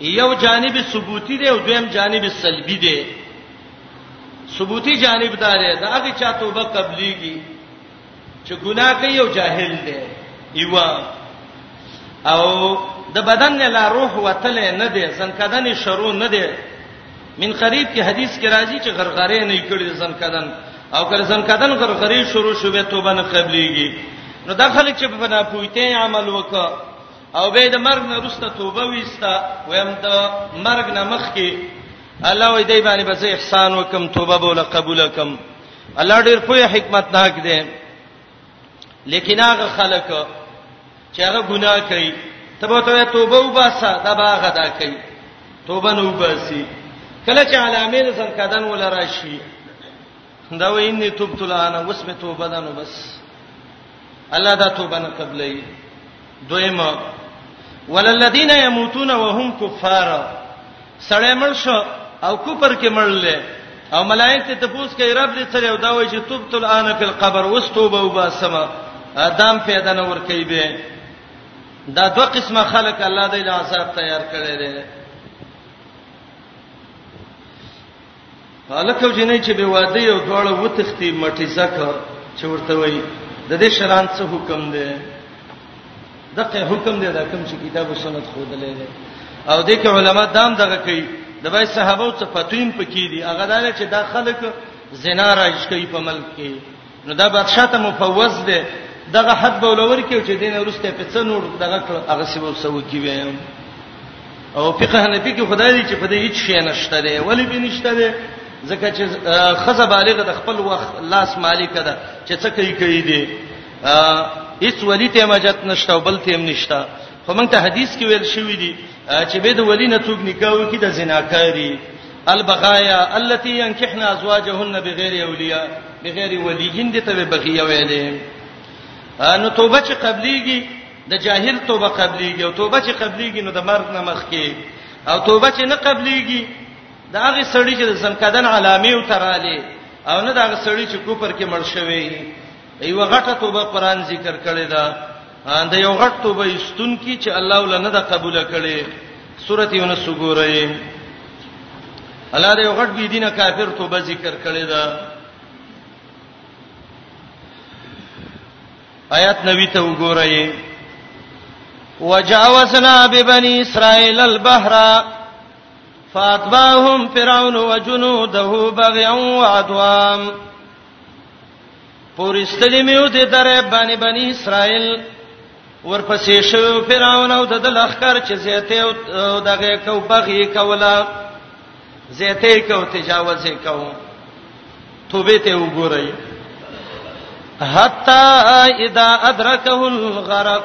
یو جانب ثبوتی دی او دویم جانب سلبی دی ثبوتی جانب دا دی دا هغه چا توبه قبليږي چې ګناه کوي او جاهل دی ایوا او د بدن نه لا روح وتل نه دی ځنکدن شروع نه دی من قریب کې حدیث کې راځي چې غرغره نه کړي ځنکدن او کله ځنکدن غرغره شروع شوه توبه نه قبليږي نو دا خلک چې په نه پوهیته عمل وکړي او به د مرګ نه رسته توبه وستا ویم د مرګ نه مخ کې الله وې دای باندې بس احسان وکم توبه بوله قبول کم الله ډیر په حکمت ناک دی لیکن هغه خلک چې هغه ګناه کوي تبه ته توبه وباسه دا باغ ادا کوي توبه نو وباسي کله چې علامه سر کدن ولراشي دا وی انی توبت الان وس می توبه ده نو بس الله دا توبه نه قبلې دویمه وللذین یموتون وهم کفار سړی مړ شو او کفر کې مړل او ملائکه ته پوښتنه کوي رب دې سره او دا وایي چې توبت الان فی القبر اوس توبه وباسمه ادم پیدا نه ور کوي به دا دوه قسمه خلک الله دې له عذاب تیار کړي دي هلک او جنې چې به واده یو دواړه وتختی مټی زکه چې ورته وای د دې شران څه حکم دی دغه حکم دی دا کوم چې کتاب او سنت خودلې دی او د کې علما دام دغه کوي د بای صحابه او څه فتویم پکې دي هغه دا چې دا خلک زنا راځي کوي په ملک کې نو دا بادشاہ ته مفوض دی دغه حد به ولور کیو چې دین ورسته په څه نور دغه کړ هغه سی وو سو کی وی او فقه حنفی کې خدای دی چې په دې هیڅ شی نشته دی ولی به نشته دی ځکه چې خزه بالغ د خپل وخت لاس مالک ده چې څه کوي کوي دی هیڅ ولی ته مجت نشته او بل تیم نشته خو موږ ته حدیث کې ویل شوی دی چې به د ولی نه څوک نکاح وکړي د زناکاری البغایا التي ينكحن ازواجهن بغیر اولیاء بغیر ولیین دي ته بغیه ویلې نو توبه چې قبليږي د جاهل توبه قبليږي او توبه چې قبليږي نو د مرګ نه مخکي او توبه چې نه قبليږي دا هغه سړی چې د زنکدن علامه او تراله او نه دا هغه سړی چې کوپر کې مړ شوی ایو غټه توبه قران ذکر کړی دا د یو غټ توبه استون کی چې الله ولنه د قبول کړي سورته یونس وګورئ الله دې یو غټ بی دینه کافر توبه ذکر کړی دا آیات نوی ته وګورئ وجاوزنا ببني اسرائيل البحر فاتبعهم فرعون وجنوده بغيا وعدوا پورستلی میو دې درې باندې بنی اسرائیل ورپسې شو فرعون او د لخر چې زیته او دغه کو بغي کولا زیته کو تجاوز کو توبه ته وګورئ حتا اذا ادرکه الغرق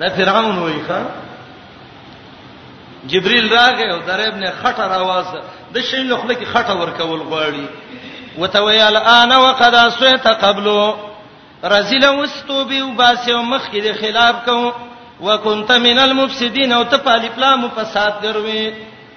دا فرعون وای ښا جبريل راغی او درېب نه خټه راوازه د شین له خلک خټه ورکول غواړي وتویل انا وقد اسویت قبلو رزل واستو بي وباسه مخ کې د خلاف کو وکنت من المفسدين او ته پالي پلامو فساد دروي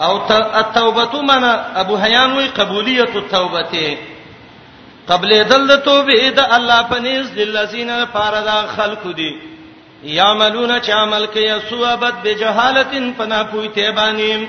او التوبه معنا ابو حیان وی قبولیت التوبه قبل دل د توبه د الله پنيز للذین فاردا خلق دی یعملون چ عمل کوي سوابت بجهالتن فنا پوی ته باندې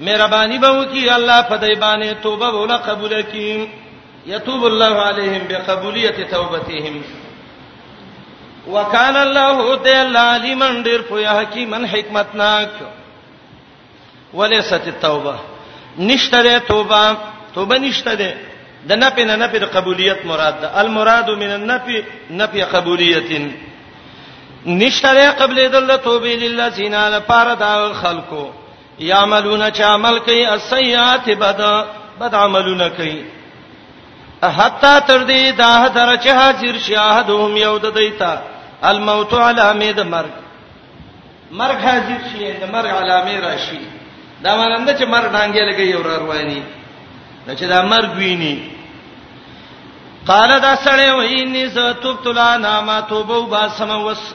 مهرباني به وکي الله په دای باندې توبه ولا قبول کړي یتوب الله علیهم بقبولیت توبتهم وکال الله تعالی علیمن ډیر په حکیمن حکمتناک ولیست التوبه نشته ده توبه توبه نشته ده د نفي نه نفي د قبولیت مراد ده المراد من النفي نفي قبولیت نشته ده قبل د توبه لله سینا لپاره دا خلکو یعملون چا عمل کوي السیئات بد بد عملونه کوي حتا تر دې دا در چې حاضر شاهدهم یو د دیتا الموت علامه د مرګ مرګ حاضر شي د مرګ علامه راشي دا مانند چې مرګ ډانګې لګي یو رواني دا چې دا مرګ ویني قال دا سړی ویني زه توب تلا نامه توبو باسم وس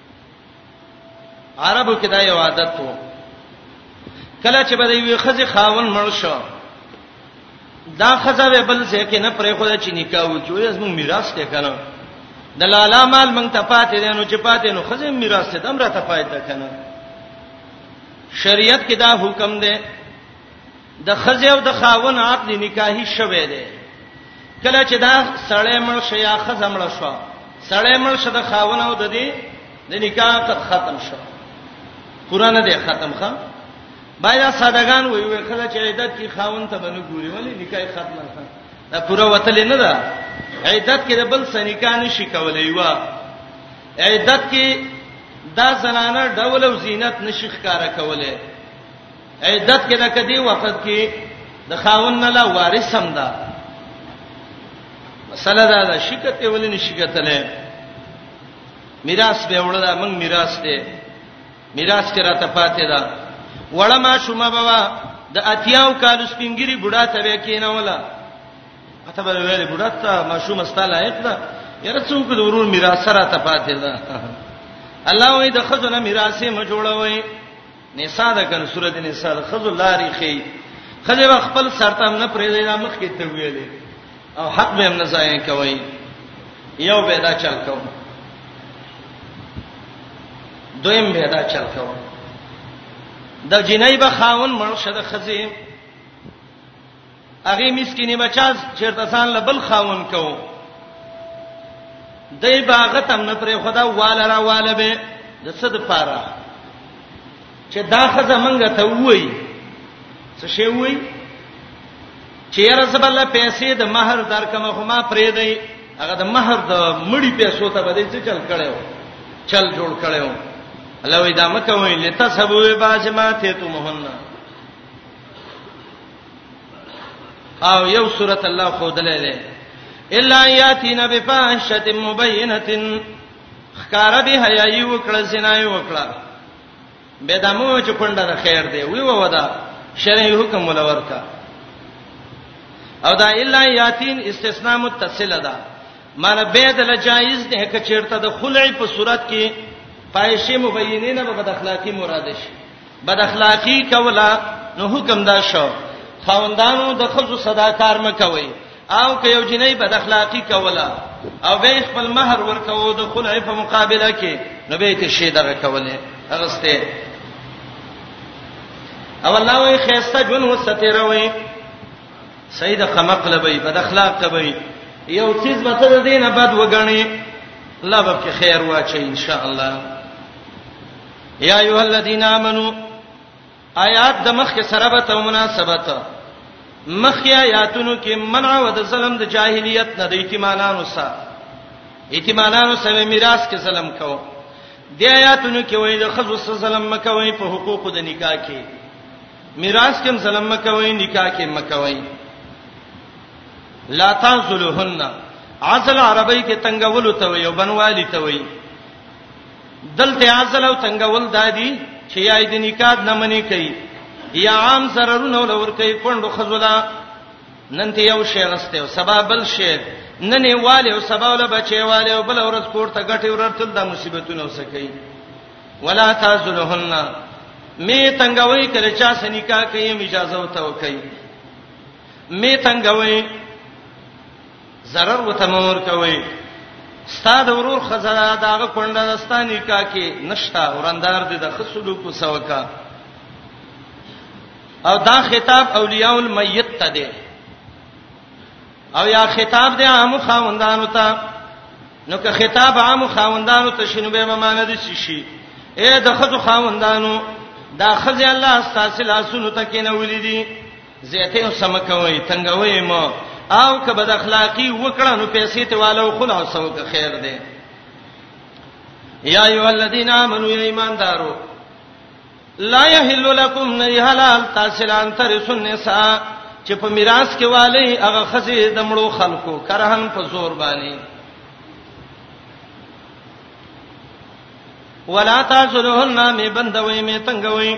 عربو کې دا یو عادت وو کله چې به د یوې خزې خاون مړ شو دا خزه به بل څه کې نه پرې خو چې نکاح وکړو یې زموږ میراث ته کنه د لالا مال مونږ ته پاتې دی نو چې پاتې نو خزه میراث ته دمره ته پاتې کنه شریعت کې دا حکم دی د خزه او د خاون عقد نکاحي شوه دی کله چې دا سړی مړ شي یا خزه مړ شو سړی مړ شو د خاون او د دې د نکاح قد ختم شو قران دې ختم ښه باید سادهګان وي وي خزه چې عیدت کې خاون ته باندې ګوري ولی نکاح ختم نه دا پوره وتل نه ده عیدت کې د بل سنیکا نشي کولای و عیدت کې دا زنانه ډول او زینت نشي ښکارا کولای عدت کې دا کدی وخت کې د خاون نه لا وارث هم ده مسله دا ده شکایت ولې نه شکایت نه میراث به وړل موږ میراث دی میراث کې راته پاتې ده وړه ما شومه بابا د اتیاو کال سپینګری بوډا ته به کینوله اته به ویلې بوډا ته ما شومه ستاله لایق ده یره څوک د ورور میراث راته پاتې ده الله وې د خزونه میراث یې مجوړوي نساء د کن سورته نساء د خزو لاري خي خزه به خپل سرتم نه پرې دی مخ کې ته ویلې او حق به هم نه ځای کوي یو به دا چل کو دویم به دا چل کو د جنای به خاون مرشد خزه هغه مسکینه بچا چیرته ځان له بل خاون کو دای باغ تم نه پرې خدا والا را والا به د صد پاره چې دا خزه منګه ته وای څه شی وای چې رسول الله پیسې د مہر درکمه خو ما پرې دی هغه د مہر د مړی پیسو ته بده څه چل کړو چل جوړ کړو الله وې دا مکه وې لته سبوې باسمه ته تو مهنه او یو سورۃ الله خودلې ده الا یاتینا بفاحشه مبینه خکار به حیاي وکړه زنای وکړه به دمو چې کونډه د خیر دی وی ودا شرعي حکم ولور کا او دا الا یاتین استثناء متصل ده معنی به د لجایز ده کچیرته د خلع په صورت کې پایشه مبینه نه به د اخلاقی مراد شي بد اخلاقی کولا نو حکم دا شو خوندانو د خزو صدا کار مکوي او که یو جنۍ بد اخلاقی کولا او به خپل مہر ورکوو د خلع په مقابله کې نو به ته شی دغه کوله اغسته او الله وی خيسته جون وستیروي سید خمق لبی بد اخلاق لبی یو چیز به تر دینه بد وګڼي الله به خیر واچي ان شاء الله یا ایه الذین آمنو آیات د مخ کې سره به ته مناسبت مخکې آیاتونو کې منع و د ظلم د جاهلیت نه د ایتمانانو سره ایتمانانو سره میراث کې ظلم کو د آیاتونو کې وایي د خزو سره ظلم مکوي په حقوقو د نکاح کې میراث کې ظلم مکوي نکاح کې مکوي لا تنزلهن عزل عربی کې تنگولو ته وي او بنوالي ته وي دلته عزل او تنگول دادی چې یای د نکاح نه منی کوي یا عام سررونه ولور کوي کندو خزولا نن ته یو شی غسته او سبب بل شی نن والي او سبب له بچي والي او بل ورځ کوړه غټي ورتل د مصیبتونو سکی ولا تازلهن می تنگوي کله چا سنیکا کوي اجازه وته وکي می تنگوي ضرر وته مور کوي ستاد ورور خزره داغه کونډه دستانی کا کې نشتا ورندار دې د خصلو کو سوکا او دا خطاب اولیاء المیت ته دی او یا خطاب دی عام خاوندانو ته نو که خطاب عام خاوندانو ته شنو به معنی دي شي اے د خزو خاوندانو دا خزي الله استاسو لاسونو ته کې نه ولې دي زیته سم کوي تنګوي مو او که بد اخلاقی وکړه نو پیسې ته والو خلاصو که خیر دی یا ایو الذین آمنو یا ایماندارو لا یحل لکم نری حلال تاسلان تر سنسا چې په میراث کې والی هغه خزه د مړو خلکو کرهن په زور باندې ولا تاسلهن می بندوي می تنگوي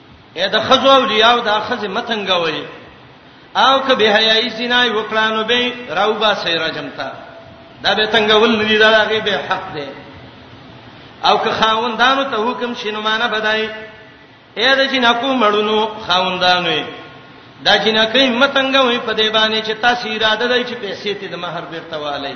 اې د خزو او لیاو د خزې متنګوي او که به حیاي زنا وکړانو به راوبا سي راجمتا دا به تنګول ندي دا هغه به حق دی او که خاوندانو ته حکم شینو معنا بدای اې د جنکو مړونو خاوندانو دا جنکې متنګوي په دې باندې چې تاسو اراده لرئ چې پیسې ته د مہر بیرته والي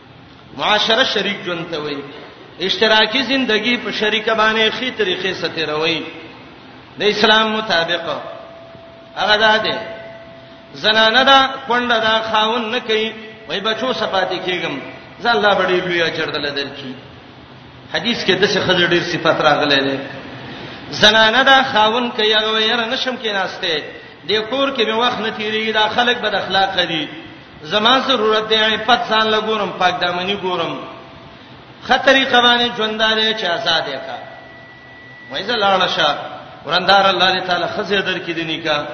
معاشره شریک ژوند ته وایي اشتراکي زندگی په شریکه باندې خې طریقې ستیروي د اسلام مطابق هغه ده ده زنانه دا کونډه دا خاون نه کوي وای بچو صفاتی کېږم ځا الله بډې لوی اجر دل درکې حدیث کې د څه خزر ډیر صفات راغلي دي زنانه دا خاون کوي هغه یې نشم کې ناشته د کور کې به وخت نه تیریږي دا خلک بد اخلاق دي زما ضرورت دی عفت ځان لګورم پاک دامنی ګورم خطرې قوانې ژوندارې چې آزاد یې کا وایزه لاړه شه ورندار الله تعالی خزه در کې دي کا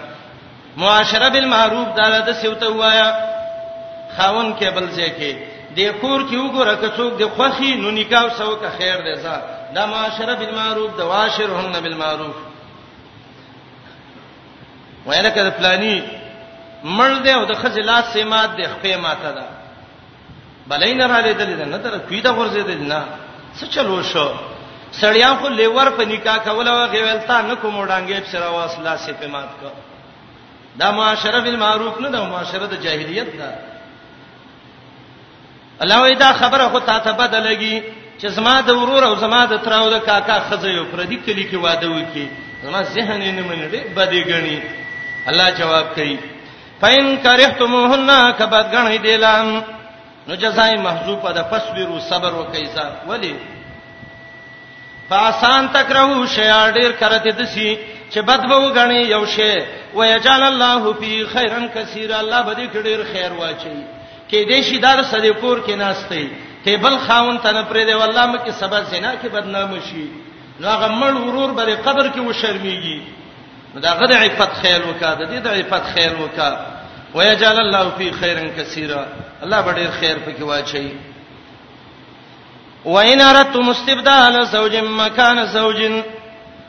معاشره بالمعروف دا د سیوته وایا خاون کې بل ځای کې د کور کې وګوره که څوک د خوخي نو نکاح سو که خیر دی ځا دا معاشره بالمعروف دا واشرهن بالمعروف وایله کده پلاني مړ دی او د خځه لاس سیمات دی خپې ماته ده بلې نه را لیدل ده نه تر کوي دا ورځې ده نه څه چلو شو سړیا خو لیور په نکاح کوله غویلتا نه کوم ډانګې په سره واس لاس په مات کو دا معاشره بالمعروف نه ده معاشره د جاهلیت ده الله وی دا خبره خو تا ته بد لګي چې زما د ورور او زما د تر او د کاکا خزه یو پردي کلی کې واده وکي زما ذهن یې نه مني ډېر بدې غني الله جواب کوي فین کرهتموهن کبد غنی دیلام نو جزای محذوفه ده فصبروا صبر وکیسا ولی فاسان تکرهو شیا ډیر کرته دسی چې بد به وګڼي یو شی ويجعل الله فی خیرن کثیر الله به دې ډیر خیر واچي کې دې شي دار سره کور کې ناشته ته بل خاون ته نه پرې دی والله مکه سبا زنا کې بدنام شي نو هغه مړ ورور به قبر کې و شرمېږي دا غد عفت خیال وکا د دې د عفت خیال وکا ويجعل الله فی خیرا کثیرا الله به ډیر خیر پکې واچي وان اردتم استبدال زوج مکان زوجن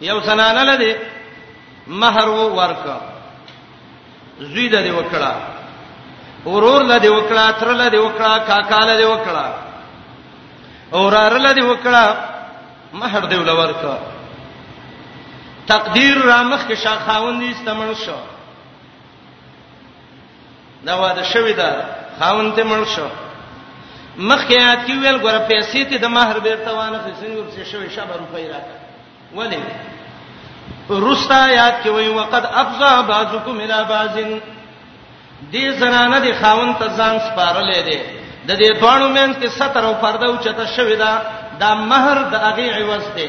یو زنانه لدی مہر و ورک زوی د دی وکړه ورور لدی وکړه تر لدی وکړه کاکا لدی وکړه اورار لدی وکړه مہر دی ول ورک تقدیر را مخ کې شاخاوندې استمن شو دا واده شوی دا خاوند ته مړ شو مخکې یاد کی ویل ګوره پیسې ته د مہر بیرته وانه خسنی ورسې شوی شبه روپۍ راکړه ولې رستا یاد کی وای وقد افزا بعضکم الى بعض دې زنانه د خاون ته ځان سپارلې دي د دې دوانو مینس کې ستر او پرده او چته شوی دا دا مہر د هغه عوض دی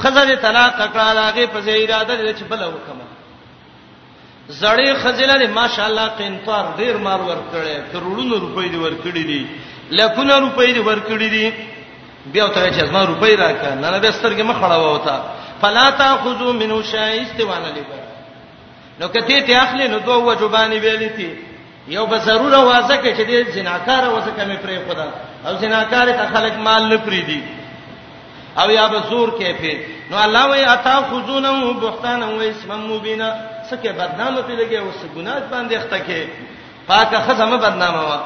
خزه دې طلاق کړه لاغه په زی اراده دې چې بل وکم زړې خزله دې ماشاءالله قنطار ډیر مال ورکړې کروڑونو روپۍ دې ورکړې دي لکونه روپۍ دې ورکړې دي بیا ته چې زما روپۍ راکړه نه نه بسترګې مخ خړاوه وتا فلا تاخذو منو شایسته وانه لیکه نو کته ته اخلي نو دوه وجبانی ویلې تي یو به ضرور وازه کې چې دې زناکار وسه کمې پرې خدا او زناکار ته خلک مال نه پری دي او یا به زور کې په نو الله وی اتا خذونه بهتان او اسم مبینا سکه بدنامه په لګي او سکه ګناه باندې اخته کې پاکه خزمه بدنامه وا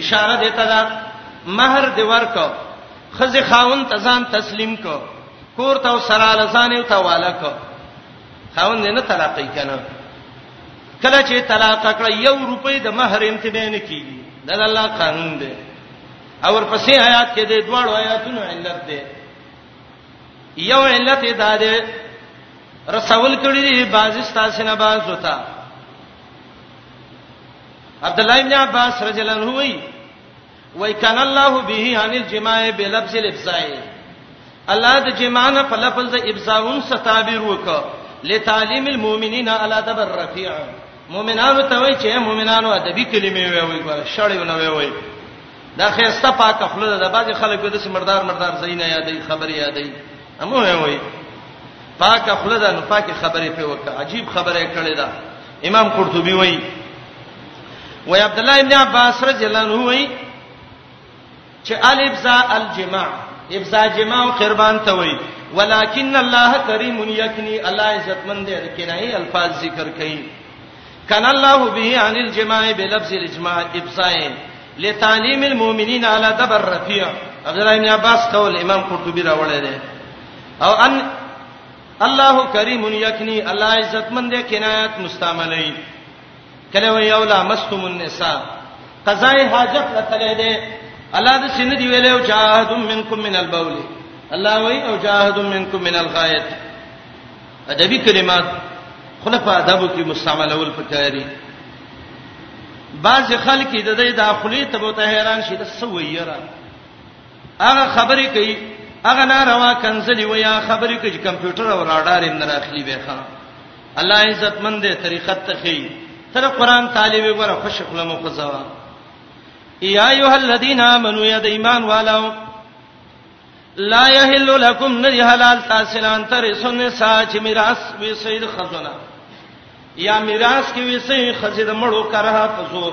اشاره دیتا دا مہر دی ورکو خزه خاون تزان تسلیم کو کور ته سره لزان یو ته والا کو خاوند نه طلاق کوي کنه کله چې طلاق کړ یو روپۍ د مہر امتنه نه کیږي دا د الله قانون دی او ورپسې آیات کې د دوړو آیاتونو علت دی یو علت دا دی رسول کړي دي باز استاسه نه باز وتا عبد الله بن عباس رضی الله عنه وی وای کان الله به عن الجماع بلفظ الابزاء الله د جماع نه په لفظ د ابزاون ستابیر وک لتعلیم المؤمنین علی دبر الرفیع مؤمنانو ته وای چې مؤمنانو ادبی کلمې وای وای ګور شړې ونه وای وای دا خیرسته پاک خپل د بعضی خلکو د سمردار مردار زینه یادې خبرې یادې امو وای وای پاک خپل د نو پاک خبرې په وکړه عجیب خبرې کړې ده امام قرطبي وایي وای عبد الله ابن عباس رضی الله عنه وایي چې الف ذا الجماع ابزا جماع او قربان ته وایي ولکن الله کریم یکنی الله عزتمند دی کنایي الفاظ ذکر کړي کنا الله به عن الجماع بلفظ الاجماع ابصائن لتعلیم المؤمنین علی دبر رفیع عبد الله بن عباس قول امام قرطبی راوړی دی او ان الله کریم یکنی الله عزتمن دې کنایت مستعملی کله وی یو لا مستم النساء قضای حاجت لته دې الله دې سن دی ویلو جاهد منکم من البول الله وی او جاهد منکم من الغایت ادبی کلمات خلف ادبو کې مستعملول پکاري بعض خلک د دې داخلي تبو ته حیران شي د سویره هغه خبرې کوي هغه ناروا کنځلې وي هغه خبرې کوي کمپیوټر او راډار یې نه راخلي به ښه الله عزت مند دې طریقت ته خي تر قران طالب وګوره خوش خپل مو خزوا یا ایه الذین آمنو یا د ایمان والو لا یحل لکم ندی حلال تاسلان تر سن ساج میراث وی سید خزونه یا میراث کې وی سید خزید مړو کرها په زور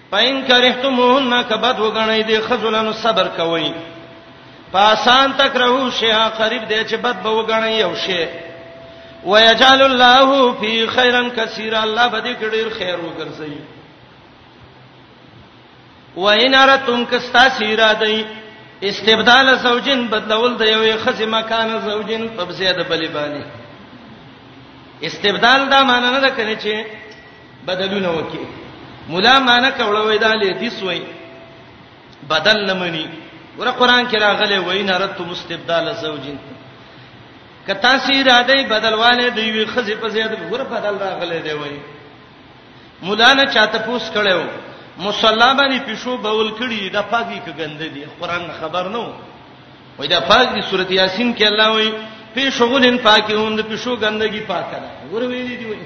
پاین کرهتموهن کبد وګڼی دی خذلن صبر کوي پاسان تک رهو شي قریب دی چې بد به وګڼی یو شي ويجعل الله فی خیرا کثیرا الله به دې ډیر خیر وګرځي وان ارتم کستا سیرا دی استبدال زوجین بدلول د یوې خزې مکان زوجین په زیاده بلی باندې استبدال دا معنی نه ده کنه چې بدلونه وکي مولا معنی کوله وای دا لې دیس وای بدل لمنی ور قران کې راغله وای نه رت مستبدل زوجین کتا سی را دی بدلواله دی وی خزی په زیاد ور بدل راغله دی وای مولا نه چاته پوس کړو مصلا باندې پښو بول کړي د پاګي کې ګنده دي قران خبر نو وای دا پاک دي سورته یاسین کې الله وای په شغلن پاکي هم د پښو ګندګي پاکه ده ور ویلي دی وای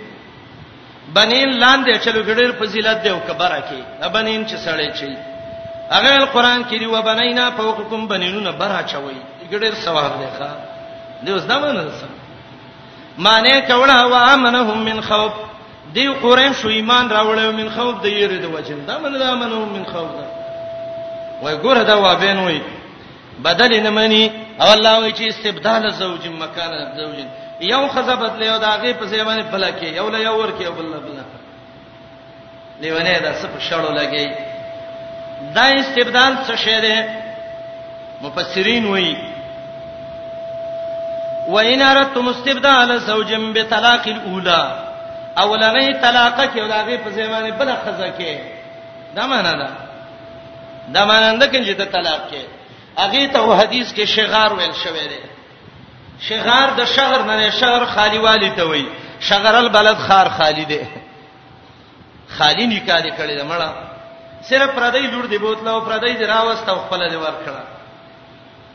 بنین لاندې چلو ګډر فضیلت دی او کبره کې بنین چې سړی چي هغه القرآن کې دی و بنینا فوقکم بنینونه برا چوي ګډر ثواب دی ښا دی اوس دا معنی څه معنی کوله و امنهم من خوف دی قرآن شو ایمان راوړل من خوف د یری د وجن دا معنی دا امنهم من خوف دا وای ګوره دا و بین وای بدل نه مني او الله وایي چې استبدال زوج مکان زوج یو خزه بدلې او دا غي په ځای باندې بلکې یو له یو ورکې او بل بل لیونه دا څه په شړو لګي دا استبدال څه شی دی مفسرین وایي وان اردتم استبدال زوج بطلاق الاولى اولنې طلاق کې او دا غي په ځای باندې بل خزه کې دا معنا ده دا معنی نه کوي چې ته طلاق کې هغه ته حدیث کې شغار ویل شوی دی شغار د شهر نه شهر خالی والی ته وایي شغر البلد خار خالی دی خالی نکاح دې کړی دا مړه صرف پردی لور دی بوتله او پردی دی راوسته خپل دی ور کړه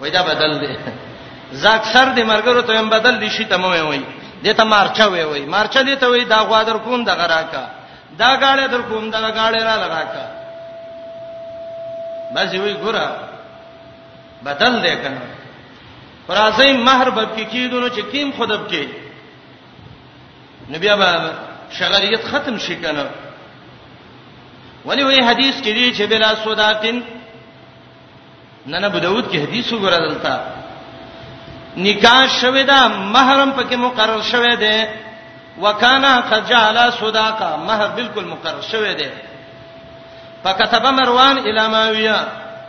وای دا بدل دی زه اکثر د مرګرو ته هم بدل دي شي ته مو وای دې ته مارچه وای وای مارچه دې ته وای دا غوا در کوم د غراکا دا غاړه در کوم دا غاړه را لراکا بس وی ګورا بدل دې کنه فرازې مہر بب کې کیدونو چې کیم خودب کې نبي ابا شغریت ختم شي کنه ولی وی حدیث کې دی چې بلا صداقین نه نه بدوت کې حدیث وګوره دلته نکاح شوه دا محرم پکې مقرر شوه دی وکانا قد جعل صداقه مہر بالکل مقرر شوه دی فكتب مروان الى ماويه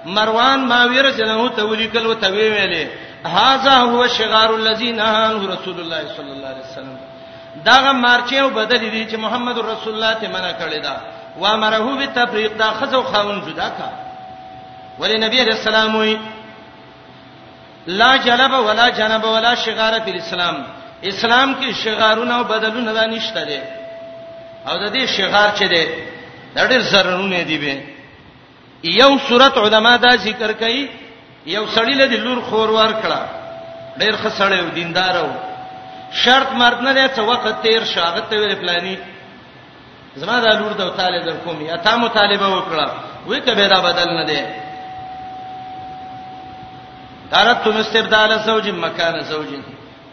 مروان ماويه رجنه ته ولیکل او ته ویلې هاذا هو شغار الذين رسول الله صلی الله علیه وسلم داغه مارچه او بدلی دي چې محمد رسول الله ته منع کړی دا و امره به تفریق دا خزو خاون جدا کا ولی نبی علیہ السلام وی لا جلب ولا جنب ولا شغار فی الاسلام اسلام کې شغارونه او بدلونه دا نشته دي او د دې شغار چې دي دا ډېر ضررونه دي به یو صورت علما دا ذکر کوي یو سړی له لور خور ور کړه ډیر ښه سړی و دیندار و شرط مرد نه دی څه وخت تیر شاغت ته ویل پلاني زما دا لور د طالب در کوم یا تا مطالبه وکړه وې ته به دا بدل نه دی دارت تم استبدال زوج مکان زوج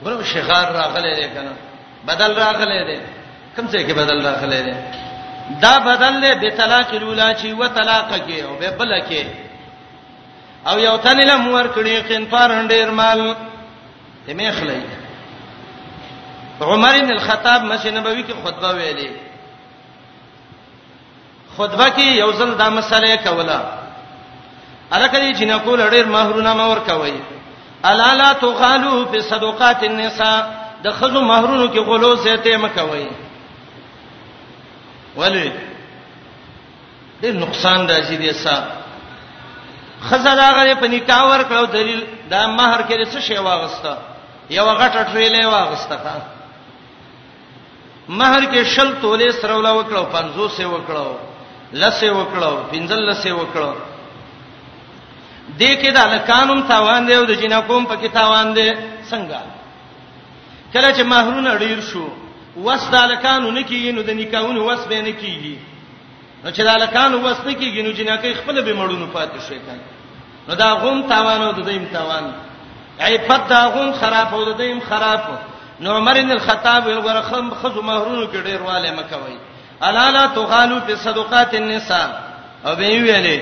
ورو شغار راغله کنه بدل راغله دې کوم څه کې بدل راغله دې دا بدل له به طلاق الاولا چې و طلاق کې او به بل کې او یو تن له مور کړي قنطار ډیر مال ته مې خلای عمر بن الخطاب مسجد نبوي کې خطبه ویلې خطبه کې یو ځل دا مسله کوله الکه دې جنکو لړیر مہرونه مور کوي الا لا تغالو فی صدقات النساء د خزو مہرونو کې غلو زیته مکوي ولی دې نقصان راځي دې سا خزه دا غره په نکاح ور کړو دلیل دا مہر کې څه شی واغسته یو غټه ټریلې واغسته مہر کې شل تولې سره ولا وکړو 50 سه وکړو لسه وکړو 15 لسه وکړو د کې د الکانم تاوان دی او د جنکوم په کې تاوان دی څنګه کله چې مہرونه ډیر شو وس د الکانو نکیږي نو د نکاحونو وس به نکیږي نو چې دالکان وسته کېږي نو جنکې خپل به مړونو پاتې شي کنه نو دا غوم تاوان او د دیم تاوان عیبت دا غوم خراب او د دیم خراب نو عمر بن الخطاب ویل خم خزو مہرونو کې ډیر والے مکوي الا لا تغالو په صدقات النساء او به ویلې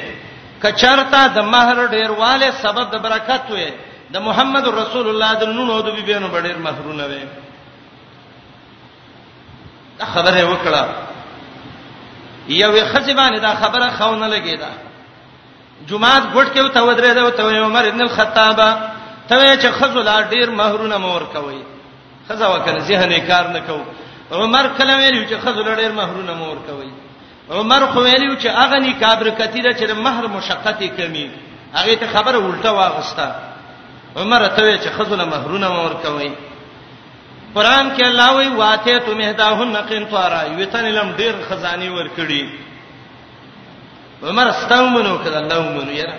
کچرتا د مہر ډیر والے سبب د برکت وي د محمد رسول الله د نونو د بیبینو ډیر مہرونه وي دا خبره وکړه یوې خزې باندې دا خبره خونه لګیدا جمعات ګټ کې وته ودرې دا وته عمر ابن الخطاب ته چې خزو لا ډیر مہرونه مور کوي خزا وکړه ذهن کار نه کو عمر کله ویلو چې خزو لا ډیر مہرونه مور کوي عمر خو ویلو چې اغه نی کابر کتیره چې مہر مشقت کمی هغه ته خبره الټه واغستا عمر ته چې خزو لا مہرونه مور کوي قران کې الله وی واته ته مهداهن قنطارا یوتن لم ډیر خزانی ور کړی عمر ستاو منو کړه الله منو یاره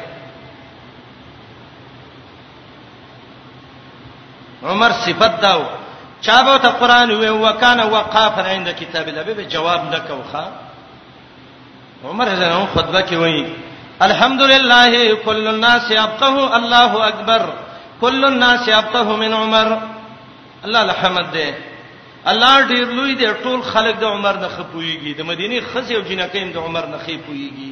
عمر صفت داو چا به ته قران وی وکانه وقافا عند کتاب الله به جواب نکوخه عمر رضی الله عنه خطبه کې وایي الحمدلله کل الناس يفقه الله اکبر کل الناس يفقه من عمر الله الحمد ده الله ډیر لوی دی ټول خلک د عمر نه خپويږي د مدینه خزي او جنکې د عمر نه خپويږي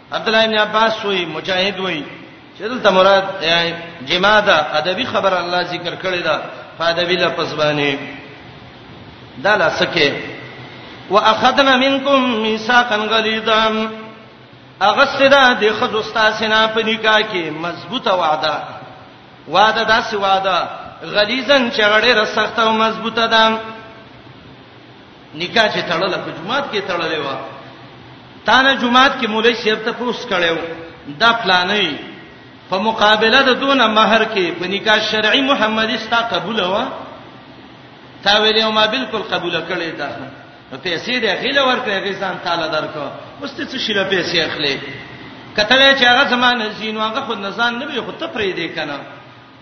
عبد الله بن عباس وی مجاهد وی چې دلته مراد جما ده ادبي خبر الله ذکر کړی دا په ادبي لفظ باندې دا لاسکه واخذنا منکم میثاقا غلیظا اغسدا د خود استاد سینا په نکاح کې مضبوطه وعده وعده داسې وعده غلیظن چغړې رسخته او مضبوطه ده نکاح چې تړله په جمعات کې تړلې و تا نه جمعات کې مولوی صاحب ته پوس کړو دا پلانې په مقابله د دون مہر کې په نکاح شرعي محمدي ستا قبول و تا ویلې ما بالکل قبول کړې ده نو پیسې دې غیله ورکړې غیزان تعالی درکو اوس ته څه شیله پیسې اخلې کته چې هغه زمانه زینو هغه خود نزان نه وي خو ته پرې دې کنه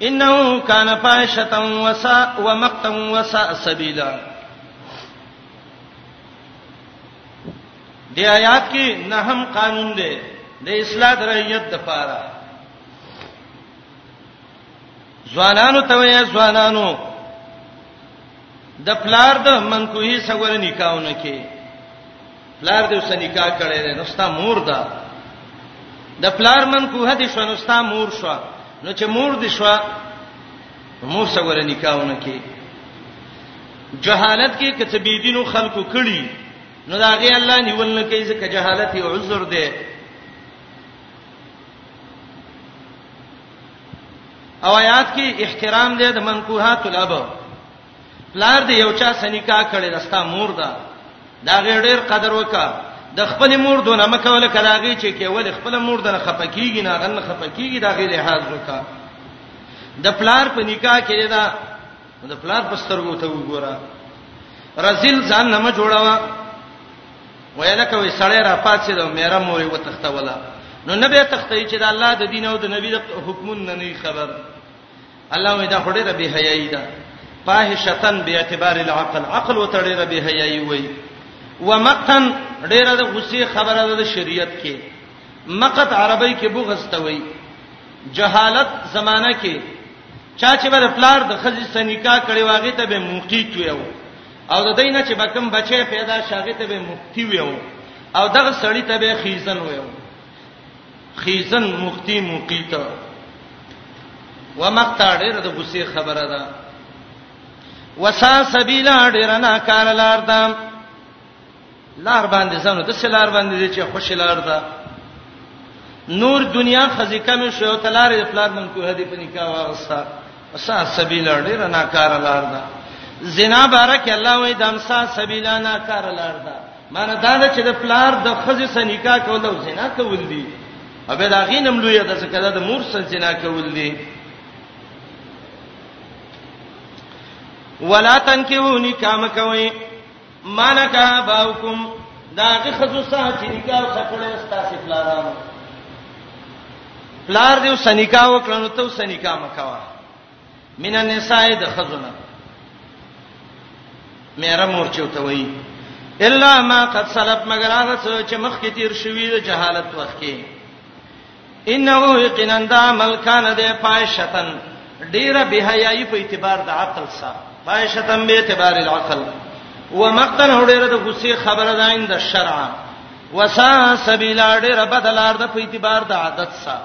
انه کان فاحشه وسا ومقتا وسا سبیلا دی آیات کې نه هم قانون دی د اصلاح رعیت د پاره ځوانانو ته وایي ځوانانو د پلار د منکوهي سور نکاونه کې پلار دې وسه نکاح کړي دي نو ستا مور ده د پلار من کوه دې شو نو ستا مور شو نو چې مور دې شو مور سره ور نکاحونه کې جهالت کې کته بی دینو خلکو کړي نو دا غي الله نیول نه کوي ځکه جهالت یو عذر دی او آیات کې احترام دی د منکوحات الاب پلار دې یو چا سنیکا کړي دستا مور ده دا غیر ډیر قدر وکا د خپل مور دونه مکول کلاږي چې کې ول خپل مور دنه خپکیږي نه غن خپکیږي دا غیر لحاظ وکا د پلار په نکاح کې دا د پلار په سترګو ته وګوره رزل ځان نه ما جوړاوه ویل کوي سړی را پاتې دا میرا موري وتختوله نو نبی تختې چې د الله د دین او د نبی د حکمونو نه خبر الله وې دا خړې ربي حیاي ده فاحشتن به اعتبار العقل عقل وتړې ربي حیاي وې ومقتن ډېره د غصې خبره ده د شریعت کې مقت عربی کې بغض ته وې جهالت زمانہ کې چا چې بر پلار د خزي سنیکا کړي واغې ته به موقیت ویو او د دینه چې بکم بچي پیدا شاغې ته به مفتی ویو او دغه سړی ته به خیزن ویو خیزن مختی مقیت ومقتا ډیر د غصې خبره ده وسا سبیلا ډیر نه کار لار ده لار باندې زنه د سلار باندې چې خوش لار ده نور دنیا خزی کم شو تلار افلار من کوه دی په نکاح واسطه وسا سبیلا ډیر نه کار لار ده زنا بارک الله وې دمسا سبیلا نه کار لار ده معنی دا ده چې د پلار د خزې سره نکاح کول او زنا کول دي او به دا غینم لوی ده چې کله د مور سره زنا کول دي ولا تنکیو نکاح مکوي مانکا باوکم دا غخذو سره چې نکاح سکړل ستاسو پلارانو پلار دې وسنیکا وکړنو ته وسنیکا مکوا من النساء د خزونه مېره مور چوته وای الا ما قد سلف مگر هغه څه چې مخکې تیر شوی د جهالت وخت کې انه یقینا د عمل کان د فاحشتن ډیره بهایي په اعتبار د عقل سره فاحشتن به اعتبار العقل ومقتن هډیره د غصې خبره ده اند الشرع وسا سبیلا ډیره بدلار د په اعتبار د عادت سره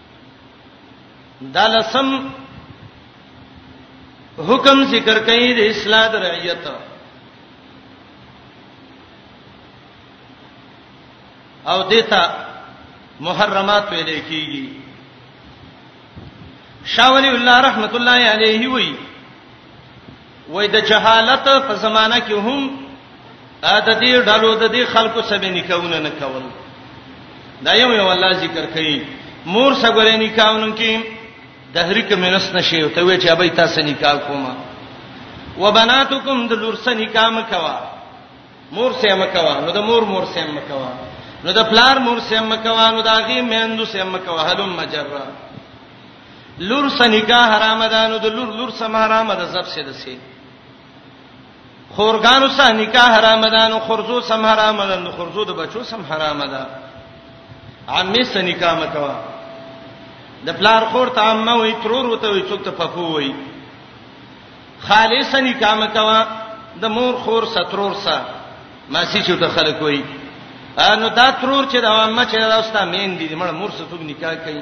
دا لسم حکم ذکر کوي د اصلاح د رعیت او دیتا محرمات ویل کیږي شاولی الله رحمت الله علیه وی وای د جهالت په زمانہ کې هم د دې ډلو د دې خلکو سبې نکاونه نه کول دا یو یو الله ذکر کوي مور سګورې نکاونو کې د هر کې منس نشي او ته وې چې ابي تاسو نکاح کوما وبناتکم د لور سره نکاح مکوا مور سره مکوا نو د مور مور سره مکوا نو د پلار مور سره مکوا نو د هغه میندو سره مکوا هلم مجرا لور سره نکاح حرام ده نو د لور لور سره حرام ده زب سه ده سه خورګانو سره نکاح حرام ده نو خرزو سره حرام ده نو خرزو د بچو سره حرام ده عمي سره نکاح مکوا د پلار خور ته عمه وي ترور وته وي څوک ته پپو وي خالص نکاح مکوا د مور خور سترور سره ماسی چې ته خلک وي نو دا ترور چې د عمه چې راوستا مین دي مړ مور سره څوک نکاح کوي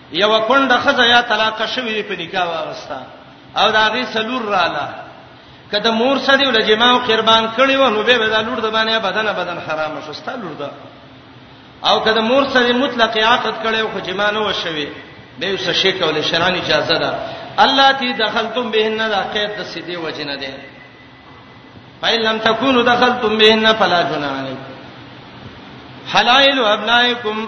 یو کونډه خزه یا طلاق شوی دی په نکاح واغستا او دا غي سلور رااله کله مور سړی ول جماع قربان کړي و نو به به دا لور د باندې بدن بدن حرام شو ستا لور ده او کله مور سړی مطلق عقد کړي او جماع نه وشوي به وس شي کول شران اجازه ده الله تی دخلتم بهن دا قید د سیدی وجنه ده فإن لم تكونوا دخلتم بهن فلا جناح عليكم حلائل ابنائكم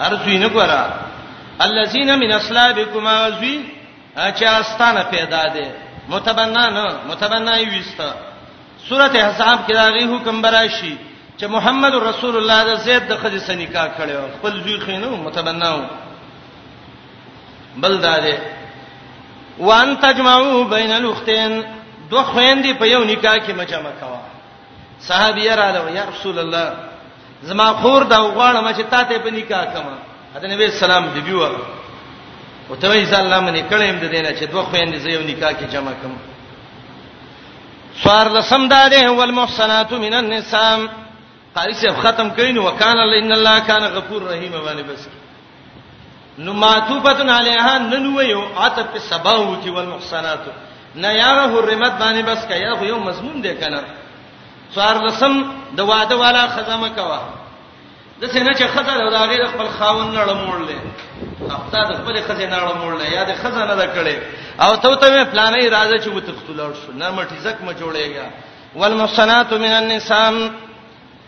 ارزوی نه ګورا الذين من اصلابكم ازوی چې استانه پیدا دي متبنا نه متبنا یې وستا سورته حساب کې راغی حکم براشي چې محمد رسول الله د زید د خدي سره نکاح کړو خپل ځوی خینو متبنا و بل داده وان تجمعو بین الاختین دوه خويندې په یو نکاح کې مجمع کوا صحابیه رااله یا رسول الله زما خور دا وغواړم چې تا ته په نکاح کما اته نبی سلام دی بیو او ته یې سلام الله منې کړم د دینه چې دوه خويندې زه یو نکاح کې جمع کم سوار لسم داده والمحصنات من النساء قاری سے ختم کین وکانه ان الله کان غفور رحیم باندې بس نو معطوفتن علیها ننو یو عطف په سباوت والمحسنات نه یاره حرمت باندې بس کیا خو یو مضمون دی کنه څوار لسم د واده والا خزمه کوا د سینه چې خزه له هغه خپل خاون نړ موړلې اپتا د خپل خزه نړ موړلې یا د خزه نه کړي او ته ته پلانې راځي چې وتختلړ شو نه مټی زک م جوړېږي والمحسنات من النساء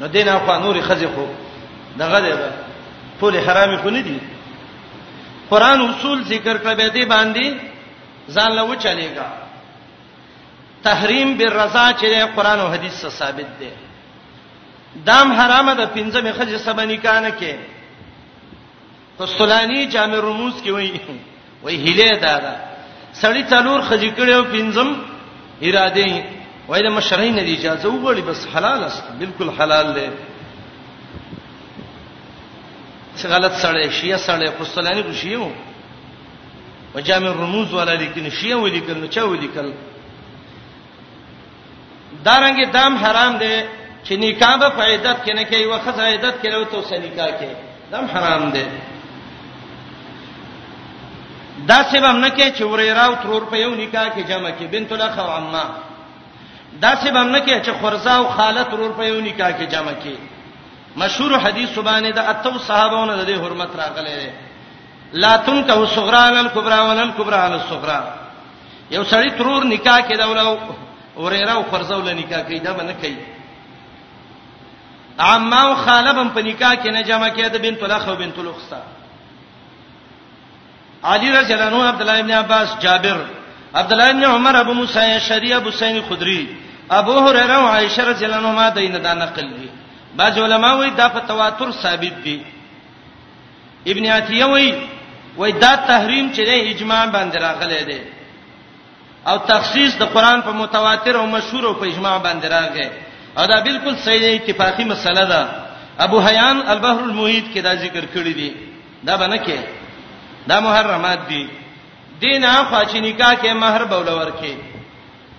نو دین اخوا نور خزه خو دغه دی ټول حرامي خو نه دي قران اصول ذکر کړ به دې باندې ځان له وچلېګا تحریم بالرضا چې قران او حدیث سره ثابت دی دام حرامه د پنځمه خځه سبا نکانه کې قسطلانی جامع رموز کې وایي وایي هله دا ده سړی څلور خځې کړي او پنځم اراده یې وایي د مشرعي نه دی اجازه وګړي بس حلال است بالکل حلال دی څه غلط سړی شیعه سړی قسطلانی کو شیعه وو وجامع الرموز ولا لیکن شیعه ولیکل نو چا ولیکل دارنګ دام حرام دی چې نکاح به په عدت کې نه کوي وخت عدت کې له تو سره نکاح کوي دام حرام دی دا سبب هم نه کې چې وریرا او ترور په یو نکاح کې جمع کې بنت الاخ او عمه دا سبب هم نه کې چې خرزه او خاله ترور په یو نکاح کې جمع کې مشهور حدیث سبحانه د اتو صحابهونو د حرمت راغلي لا تنکه صغرا ولن کبرا ولن کبرا علی الصغرا یو سړی ترور نکاح کې دا ولو ورېره او خرزو له نکاح کې دا باندې کوي عمه او خاله بم په نکاح کې نه جمع کېده بنت الاخ او بنت الاخصا علی رضی الله عنه عبد الله ابن عباس جابر عبد الله ابن عمر ابو موسی شری ابو سعید خدری ابو هريره او عائشه رضی الله عنهما دینه دا نقل دي بعض علما وایي دا په تواتر ثابت دي ابن عطیه وای وای دا تحریم چې له اجماع باندې راغلی دی او تخصیص د قران په متواتر او مشهور او په اجماع باندې راغی او دا بالکل صحیح اتفاقی مسله ده ابو حیان البحر المحیط کې دا ذکر کړی دی دا باندې کې دا محرمات دي دین اخوا چې نکاح کې مہر بولور کې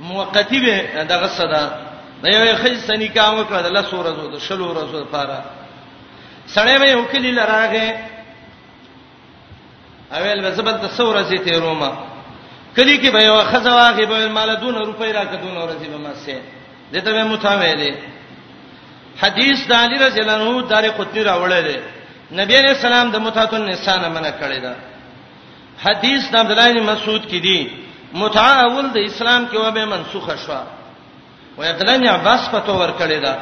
موقتی به دغه صدا د یوې خځې سني کار وکړه د لاسو ورځو د شلو ورځو لپاره سړی به یو کلی لراغه اویل به زبل ته سور ورځې ته روما کلی کې به یو خځه واغې به مال دون روپۍ راکې دون ورځې به ما سه دته به متاویلې حدیث د علی رضی الله عنه دار قطنی راوړل دی نبی علیہ السلام د متاتن نسانه منع کړی دا حدیث د عبد الله بن مسعود کې دی متعه اول د اسلام کې وبه منسوخه شو و عبد الله بن عباس په تو ور کړی دا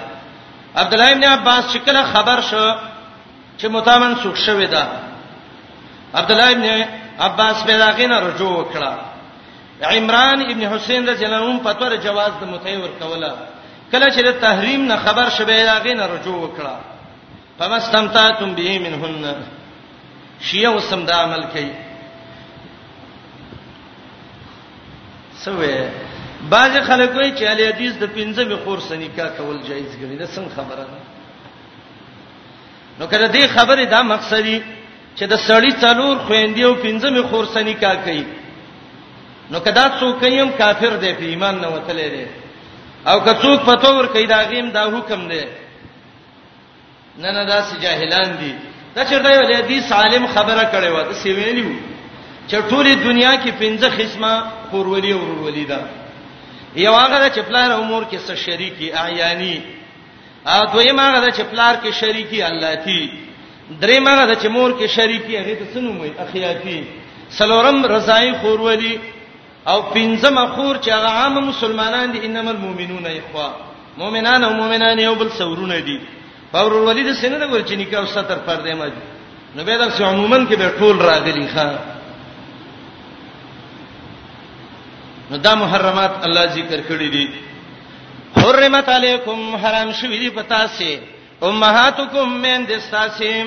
عبد الله بن عباس چې کله خبر شو چې متعه منسوخ شوې ده عبد الله بن عباس به داغه نه رجوع وکړه عمران ابن حسین د جنوم په تور جواز د متعه ور کوله کله چې د تحریم نه خبر شوه داغه نه رجوع وکړه فمستمتعتم به منهن شیعه وسم دا عمل کوي سوې باز خلک وایي چې علي حدیث د پنځمه خور سنیکا کول جایز ګڼي دا څنګه خبره ده نو کله دې خبره دا مقصدی چې د سړی څلور خويندې او پنځمه خور سنیکا کوي نو کدا څوک یم کافر دی په ایمان نه وتلې دی او که څوک پتور کوي دا غیم دا حکم دی نه نه دا سې جاهلان دي دا چرته یو حدیث عالم خبره کړې و دا سې ویلیو چې ټولې دنیا کې پنځه قسمه خورولي او ورولي ده یو هغه چې پلار امور کې سره شریکي اعیانی ا دویم هغه چې پلار کې شریکي الله تی درې مغه د چمور کې شریکی هغه ته سنوم وي اخیاتی سلورم رضای خورولي او پنځمه خور چې هغه عام مسلمانان دي انما المؤمنون اخوا مؤمنان او مؤمنان یو بل سورونه دي پر ولید سینه د ورچې نکاح او ستر پر دې ما دي نو به دا چې عموما کې به ټول راغلي ښا نو دا محرمات الله ذکر کړی دي حرمت علیکم حرام شوی دی پتا سي امهاتکم من دستاسیم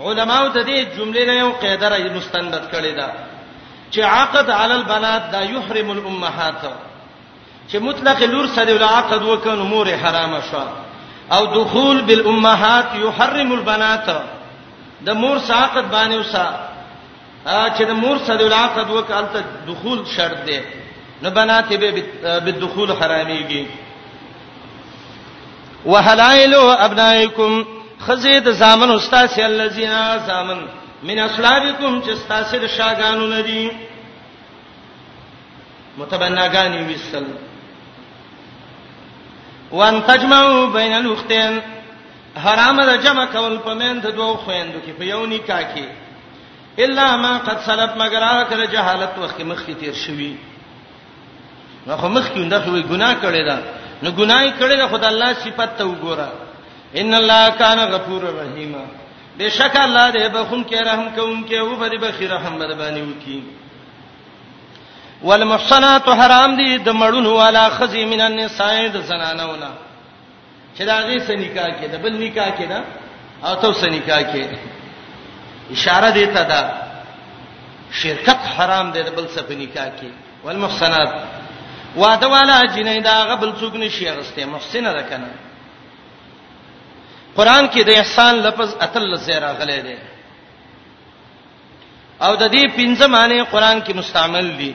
علماو د دې جملې نه یو قاعده را مستندت کړې ده چې عقد علی البنات دا یحرم الامهات چې مطلق لور سره ول عقد وکړو مور حرام شو او دخول بالامهات یحرم البنات د مور ساقط باندې وسا چې د مور سره علاقت وکړ ته دخول شرط دی نو بنات به بالدخول حراميږي وحلائل ابنائکم خزید زامن استاد الذين زامن من اسلابکم چې استاد د شاګانو ندي متبناګانی وسل وان تجمعوا بین الاختین حرام د جمع کول په مند دوه خويندو کې په یو نکاح کې الا ما قد سلف مگر هغه کله جهالت وخت مخکې تیر شوی نو خو مخکې انده خو ګناه کړی دا نو ګناي کړی دا خدای الله صفات ته وګوره ان الله کان غفور رحیم بشک الله دې بخون کې رحم کوونکې او بری بخیر رحم بد باندې وکي والمحصنات حرام دي د مړونو والا خزي من النساء د زنانونه چې دا غي سنیکا کې د بل نکاح کې دا او تو سنیکا کې اشاره دی ته دا شرکت حرام دی د بل څه په نکاح کې والمحسنات واده والا جنې دا غبل څوک نشي غسته محسنه ده کنه قران کې د احسان لفظ اتل زیرا غلې دی او د دې پنځه معنی قران کې مستعمل دي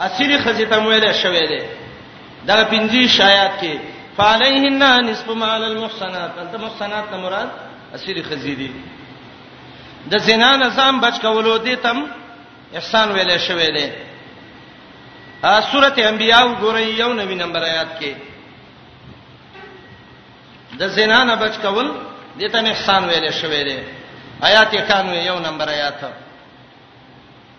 اسیری خزی ته ویل شوې ده دا پنځه شایات کې فعليهن نصف ما على المحصنات انت محصنات نه مراد اسیری خزی دي د زنا نظام بچ کولو دي تم احسان ویل شوې ده ا سوره انبیاء ګورې یو نوی نمبر آیات کې د زنا نه بچ کول دي تم احسان ویل شوې ده آیات 91 یو نمبر آیات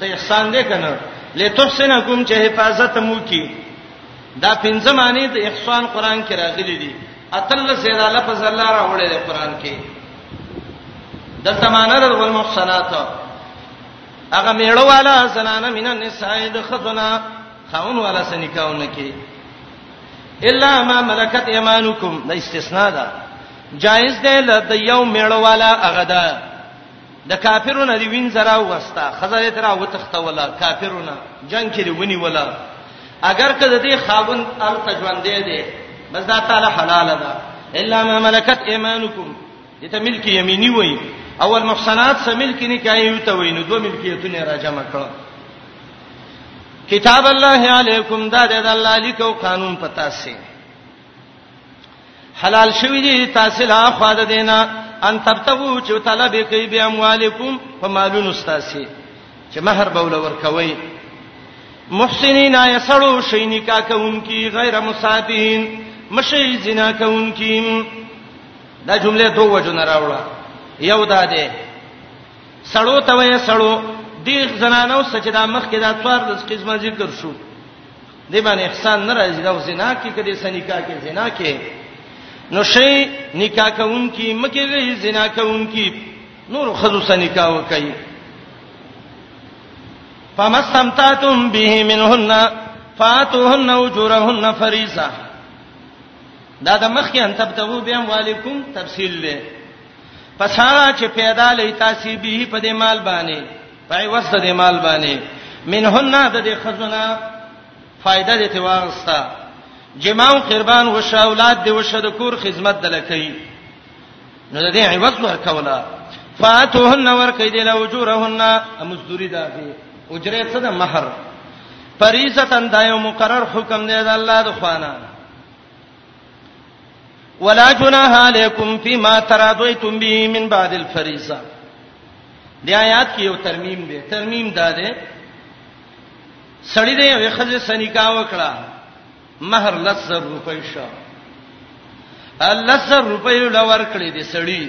دا احسان دی کنه لتحسنکم چې حفاظت مو کی دا پنځه معنی د احسان قران کې راغلي دي اتل سیدا لفظ الله راوړی دی قران کې دلته معنی د والمحسنات هغه میړو والا زنانه مینه نساء د خزنا خاون والا سنکاونه کې الا ما ملکت ایمانکم دا استثناء ده جائز ده لته یو میړو والا هغه ده د کافرو نه دی وین زرا وستا خزه تر او تختولا کافرو نه جنگ کې ونی ولا اگر کده دې خاون ال تجوندې دې بس دا تعالی حلال ده الا ما ملکت ایمانکم دې ته ملک یمینی وای اول محسنات سم ملک نه کوي یو ته وای نو دوه ملکیتونه راجمع کړو کتاب الله علیکم دا د الله لیکو قانون پتا سي حلال شوی دی تاسو لا خو د دینه ان تبتغو چې طلب کوي به اموالکم په مالونو تاسو چې مہر بوله ورکوي محسنین یسړو شي نکاح کوونکی غیر مصابین مشي زنا کوونکی دا جمله دوه وجونه راوړه یو دا ده سړو ته وې سړو دې زنانو سچدا مخ کې دا څوار د قسمه ذکر شو دې باندې احسان نه راځي دا زنا کې کدي سنیکا کې زنا کې نو شي نکاح کوونکی مکه دې زنا کوونکی نور خذو سنیکا وکي فمستمتعتم به منهن فاتوهن اجورهن فريضه دا د مخکې ان تبتغو بیا علیکم تفصیل له پس هغه چې پیدا لې تاسو به په دې مال باندې پای وسته د مال باندې منهن د دې خزونه فائدہ دې ته واغستا جماو قربان وشه اولاد دې وشه د کور خدمت دلکې نو د دې عوض ورکولا فاتوهن ورکې دې له اجورهن مزدوری ده دې اجره څه ده مہر فریضه تن دایو مقرر حکم دی د الله د خوانه ولا جناح علیکم فيما ترادیتم به من بعد الفریضه د آیات کې یو ترمیم دی ترمیم دا دی سړی دی یو خزه سنیکا وکړه مہر لزر روپۍ شو لزر روپۍ لور کړې دي سړی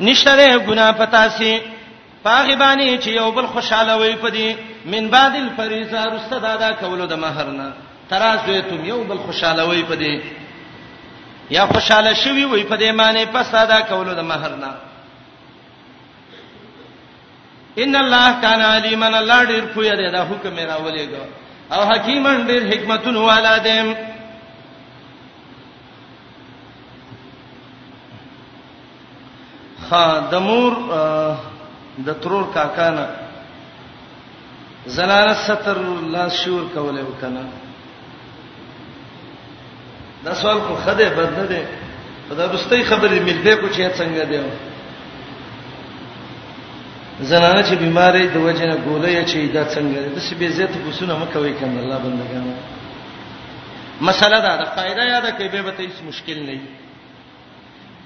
نشته ده ګنا پتا سي پاغي باندې چې یو بل خوشاله وي پدی من بعد الفریضه رسته دا دا کولو د مہر نه ترازوی تم یو بل خوشاله وي پدی یا خوشاله شوی وي پدی معنی پس دا کولو د مہر نه ان الله کان علیما الله ډیر پوی دی دا حکم راولېګو او حکیمن ډیر حکمتون والا دی خا د مور د ترور کاکا نه زنانه ستر الله شور کوله وکنه دا سوال خو خده بد نه دی په دا رستۍ خبرې ملبه کو چې څنګه دی زنانه چې بیمارې د وجنه ګولې چې دا څنګه دی د سبي زیات کوسونه مکوې کنه الله بندګانو مسله دا ده قاعده یاد کړئ به ته هیڅ مشکل نه وي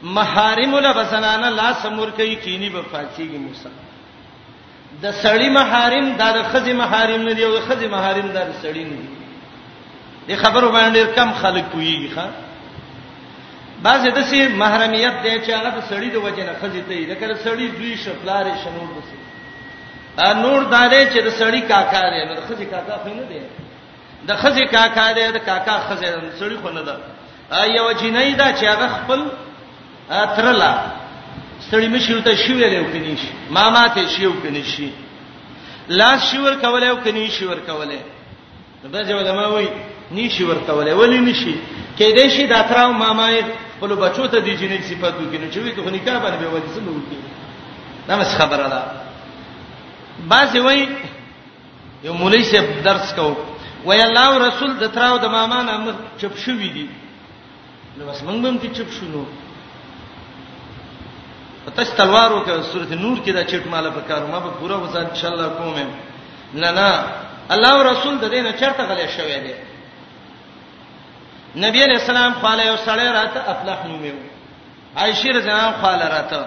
محارم له بسنانه لا سمور کوي کینی به فاصیږي موسی د سړی محارم دا د خزي محارم نه دی او د خزي محارم دا د سړی نه دی د خبرو باندې ډیر کم خلک کوي ښا بعضې د سي محرمیت دی چې هغه د سړی د وجه نه خزي ته دی کله سړی دوی شپلار شنور دسي نور دا دی چې د سړی کاکا دی نو د خزي کاکا خو نه دی د خزه کاکا دی د کاکا خزه سړی خو نه ده یو جنۍ دا چې هغه خپل ترلا سړی مشیو ته شی ویلې او کني شي ماما ته شی او کني شي لاس شی ور کولای او کني شی ور کولای بعض علما وایي نشي ور کولای ولی نشي کې دې شي دا تراو ماما یې خپل بچو ته دی جنې صفات وکړي چې وي ته نکاح باندې به ودی څه وکړي دا مس خبره ده بعض وایي یو مولوی صاحب درس کو وای الله او رسول د تراو د ماما نه مخ چپ شوې دي نو بس موږ هم کې چپ شونو پتاس تلوارو کې سورته نور کې دا چټ مال په کار ما به پورا وزن ان شاء الله کوم نه نه الله او رسول د دې نه چرته غلې شوې دي نبی علیہ السلام خاله یو سړی راته افلح نومو عائشه رضی الله عنها خاله راته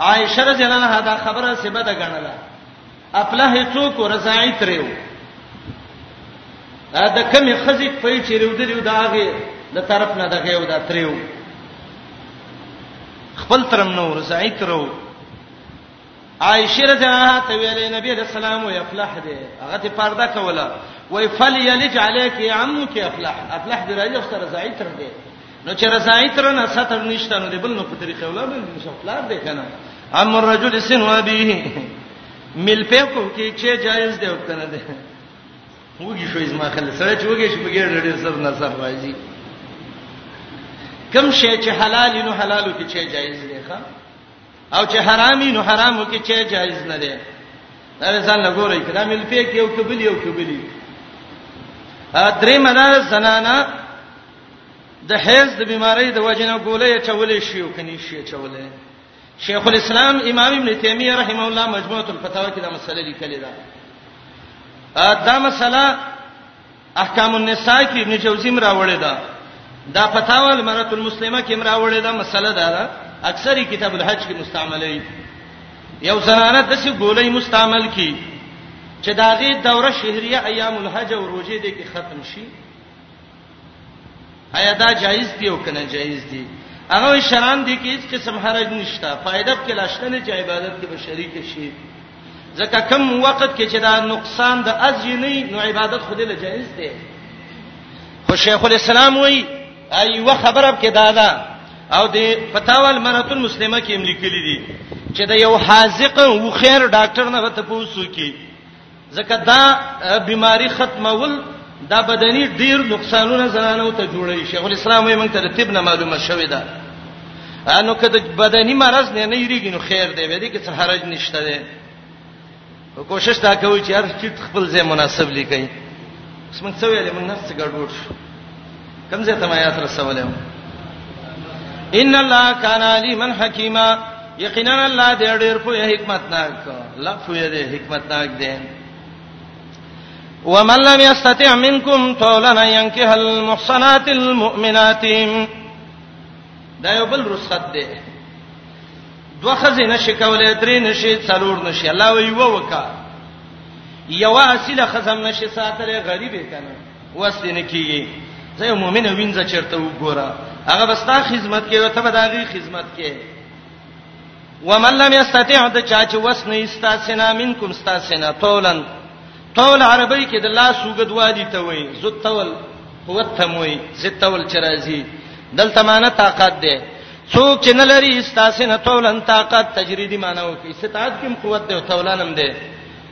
عائشه رضی الله عنها دا خبره سبا ده غنله خپله څوک رضای تریو دا کمی خزی په چیرو دریو دا هغه د طرف نه دغه یو دا تریو خپل ترم نو رضای ترو عائشه رضی الله عنها ته ویلې نبی رسول الله وي افلح دې هغه ته پرده کوله وای فل یلج علیک عمو کې افلح افلح دې راځي سره ځای تر دې نو چې رضای تر نه ستر نشته نو دې بل نو په طریقې ولر دې شو پلار دې کنه امر رجل سن و به مل په کو کې چې جایز دی او کنه دی وګی شو ازما خل سره چې وګی شو بغیر ډېر سر نه سر راځي کم شی چې حلال نو حلالو کې چې جایز دی ښا او چې حرامي نو حرامو کې چې جایز نه دی دا ځان لګورې کړه مل په کې یو کبل یو کبلی ا درې مدار زنانا د حیض د بیماری د وجنه ګولې چولې شي او کني شي چولې شیخ الاسلام امام ابن تیمیه رحم الله مجموعه الفتاوا کې دا مسله لیکلې ده دا مسله احکام النساء کې ابن جوزی مراوړی دا دا فتاوا المرأه المسلمه کې مراوړی دا مسله دا ده اکثری کتاب الحج کې مستعملې یو زنانه د څه ګولې مستعمل کی چې داغه دوره شهریه ایام الحج او روزه دې کې ختم شي آیا دا جایز دی او کنه جایز دی هغه شران دي کې هیڅ قسم حرج نشته فائدہ کې لاشته نه چې عبادت کې به شریک شي ځکه کم وخت کې چې دا نقصان د اجر نه نو عبادت خو دې له جائز دی خو شیخ الاسلام وایي ایو خبره کې دا ده او د فتاوا المرأه المسلمه کې املیکلي دي چې دا یو حاذق او خیر ډاکټر نه ته پوسو کې ځکه دا بیماری ختمول دا بدني ډیر نقصانونه زنانو ته جوړوي شیخ الاسلام یې موږ ته د طب نه معلومه شوې ده انو کده بدني مرز نه نه یریږي نو خیر دی به دې کې څه حرج نشته دی کوشش تا کوي چې هر چیت خپل ځای مناسب لیکي اسمن څه ویلې موږ نه څه ګډوډ شو کوم ځای ته ما یاد رسولې ان الله کان علیمن حکیما یقینا الله دې ډېر په حکمت ناک الله په دې حکمت ناک دې ومن لم يستطع منكم طولا ينكح المحصنات المؤمنات دا یو بل رخصت دی دوه خزې نشي کولای درې نشي څلور نشي الله وی وکا یو اصله خزم نشي ساتره غریب کنه وسته نه کیږي زه یو مؤمن وینځه چیرته وګوره هغه بستا خدمت کوي ته به داغي خدمت کوي ومن لم یستطيع د چا چې وس نه ایستا سینا منکم ستا سینا تولن تول عربی کې د لاس وګد وادي ته وای زو تول قوت تم وای زو تول چرایزي دلته معنی طاقت ده څوک چې نه لري استاسنه تولن طاقت تجریدی معنی وکي استطاعت کوم قوت ده تولانم ده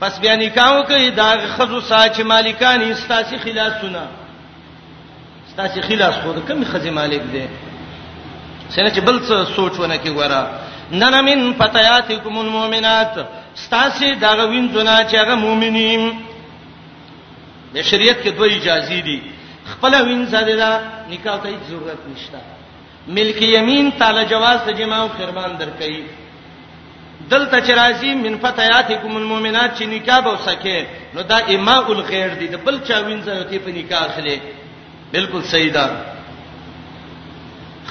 پس بیا نکاو کوي دا خزو ساچ مالکان استاسی خلاصونه استاسی خلاص خو کوم خزي مالک دی سینه چې بل څه سوچونه کې ګوره نن من فتياتكم المؤمنات استاسی دا غوین زنا چې هغه مؤمنین د شریعت کې دوه اجازه دي خپل وینځه ده نکاح ته هیڅ ضرورت نشته ملک یمین تعالی جواز د جما او خرمان درکې دلته چې راځي من فتياتکم المؤمنات چې نکاح به وسکه نو دا اماء الغیر دي د بل چا وینځه یوتی په نکاح اخلي بالکل صحیح ده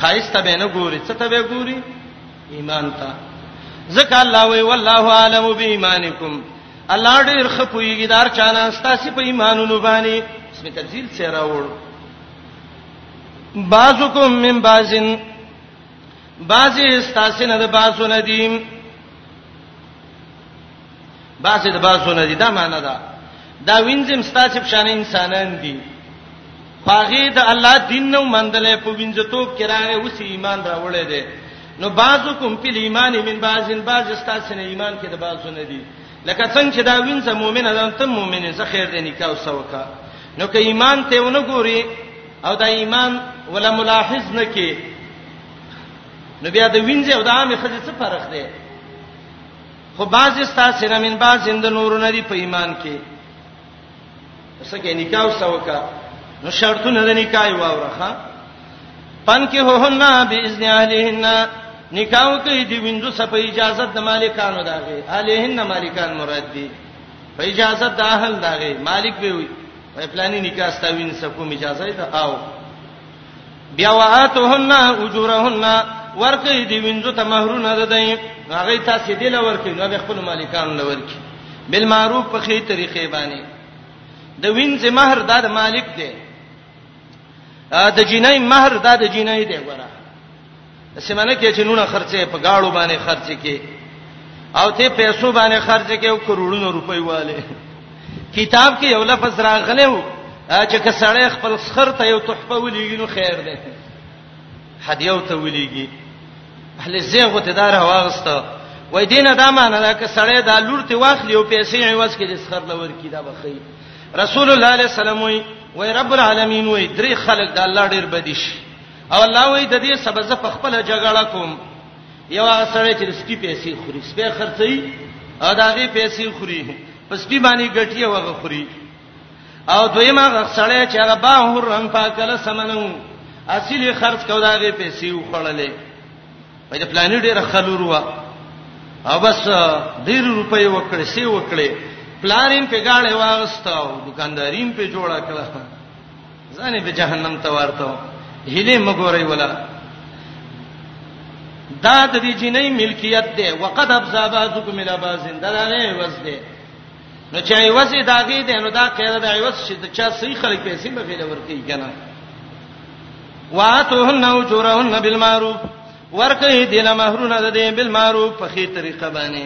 خایسته به نه ګوري څه ته به ګوري ایمان ته ځکه الله وی والله عالم بإيمانکم الله ډیر خپویږي دار چانه ستاسو په ایمانونو باندې اسمه تفصیل سره وړو بعضکم من بعضن بعضی استاسنه د بعضو ندیم بعضی د بعضو ندی دا معنی ده دا وینځم ستاسو په شان انسانان دي پاغه د الله دین نو مندلې په وینځتوب کې راغی اوس ایمان راوړې ده نو بعضکم په ایمان من بعضن بعض استاسنه ایمان کې د بعضو ندی لکه څنګه چې دا وینځه مؤمنه ده ته مؤمنه زه خیر دې نکاح وسوکا نو که ایمان ته ونه ګوري او دا ایمان ولا ملاحظ نه کې نو بیا د وینځه او د عامې خځې څه فرق دی خو بعضی ستاسو نه من بعضی د نورو نه دی په ایمان کې سکه نکاح وسوکا نو شرطونه د نکاح واورخه پن کې هوهن باذن اهلهن نکاح کوي دی ویندو سپ اجازه د مالکانو داغه اهلهن مالکان مراد دي په اجازه د اهل داغه مالک به وي په پلاني نکاح ستاوین سکو اجازه ده او بیا واتهن اجورهن ورکې دی وینځو ته مہرونه ده دی هغه تاسو دی لور کې نو خپل مالکان لور کې بل معروف په خې طریقې باندې د وینځ مہر دا د مالک دی د جنای مہر دا د جنای دی ګوره سیمنه کې چې لونه خرچه په گاړو باندې خرچه کې او ته پیسو باندې خرچه کې او کروڑونو روپۍ والے کتاب کې یو لفظ راغلی و چې کسړې خپل سخر ته یو تحفه ولېږي نو خیر دی هدیو ته ولېږي اهل زیغه ته دار واغسته وای دینه دا معنی دا کسړې دا لور ته واخلي او پیسې یې واس کې د سخر لور کې دا بخي رسول الله صلی الله علیه وسلم وای رب العالمین وای درې خلک د الله ډیر بدیش او الله وی د دې سبب ز په خپل جګړه کوم یو هغه سره چې سپی پیسې خوري سپی خرڅي او دا غي پیسې خوري په سپی باندې ګټي او هغه خوري او دویمه هغه سره چې هغه با هر رنگ پاکله سمنو اصلي خرڅ کو دا غي پیسې وخړلې په دې پلان ډیر خلور وا او بس ډیر روپۍ وکړې سی وکړې پلانین په گاړې واغستاو دکاندارین په جوړه کړه ځانې به جهنم ته ورته هله مګورې ولا دا د دې جنې ملکیت ده وقد ابزابازکم الى بازن دا نه وس ده نو چې ایواز داګه ده نو دا قاعده د ایواز چې د چا صحیح خلک پیسې به فعل ورکی کنه واتوهن اجورهن بالمعروف ورکه دینه مہرونه ده بالمعروف په خې طریقه باندې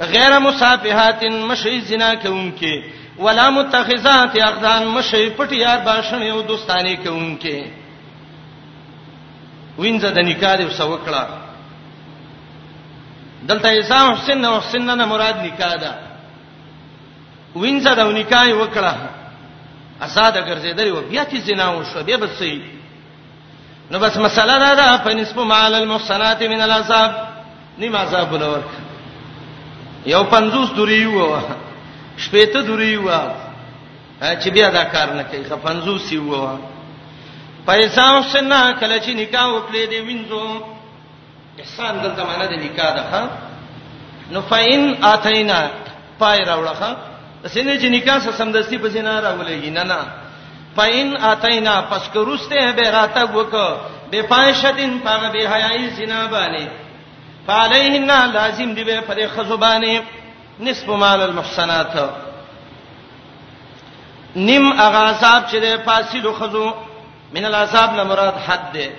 غیر مصافحات مشی زنا کوونکې ولا متخذات اخدان مشی پټ یار باشن یو دوستانی کوونکې وینځه د نکاح دی وسوکړه دلته عیسی حسین او حسین نه مراد نکاح ده وینځه د نکاح وکړه آزاد ګرځیدل و بیا چې زنا وشو بیا بسې نو بس مسله دا ده په نسبت مال المحسنات من العذاب نیم عذاب ولور یو 50 دوری وو شپېته دوری وو چې بیا دا کار نه کوي خو 50 سی وو پیسې وسنه کله چې نکاح وکړې دی وینځو احسان دلته معنی د نکاح ده ها نو فین اتینا پای راوړه ها سینې چې نکاح سره سمدستي په زنا راولېږي نه نه فین اتینا پس کروسته به راته وک به پایشتین پاغه به حیاي زنا باندې فعليهن لازم دی به پر خزبانه نصف مال المحسنات نیم اغا صاحب چې د فاصلو خزو من العذاب نه مراد حد ده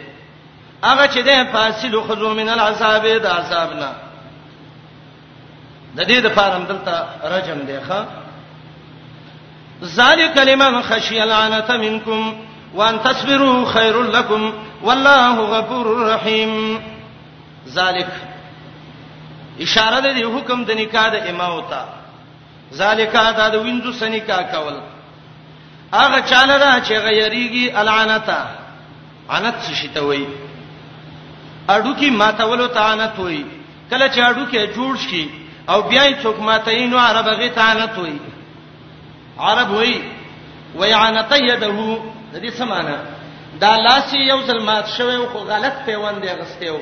هغه چې ده فاصل خذو من العذاب د عذاب نه د دې د فارم دلته رجم دی ښا ذالک لمن خشی العنت منکم وان تصبروا خير لكم والله غفور رحيم ذالک اشاره ده حکم د نکاح د امام او ته ذالک دا د وینځو سنیکا کول هغه چاله دا چې غیریږي العنتا عنت څه شي ته وایي اډوکی ماتولو ته عنت وایي کله چې اډوکی جوړ شي او بیا یې څوک ماتای نو عرب هغه ته عنت وایي عرب وایي وای عنت یده د دې سمانه دا لاس یو ځل مات شوی او غلط پیوند یې غستیو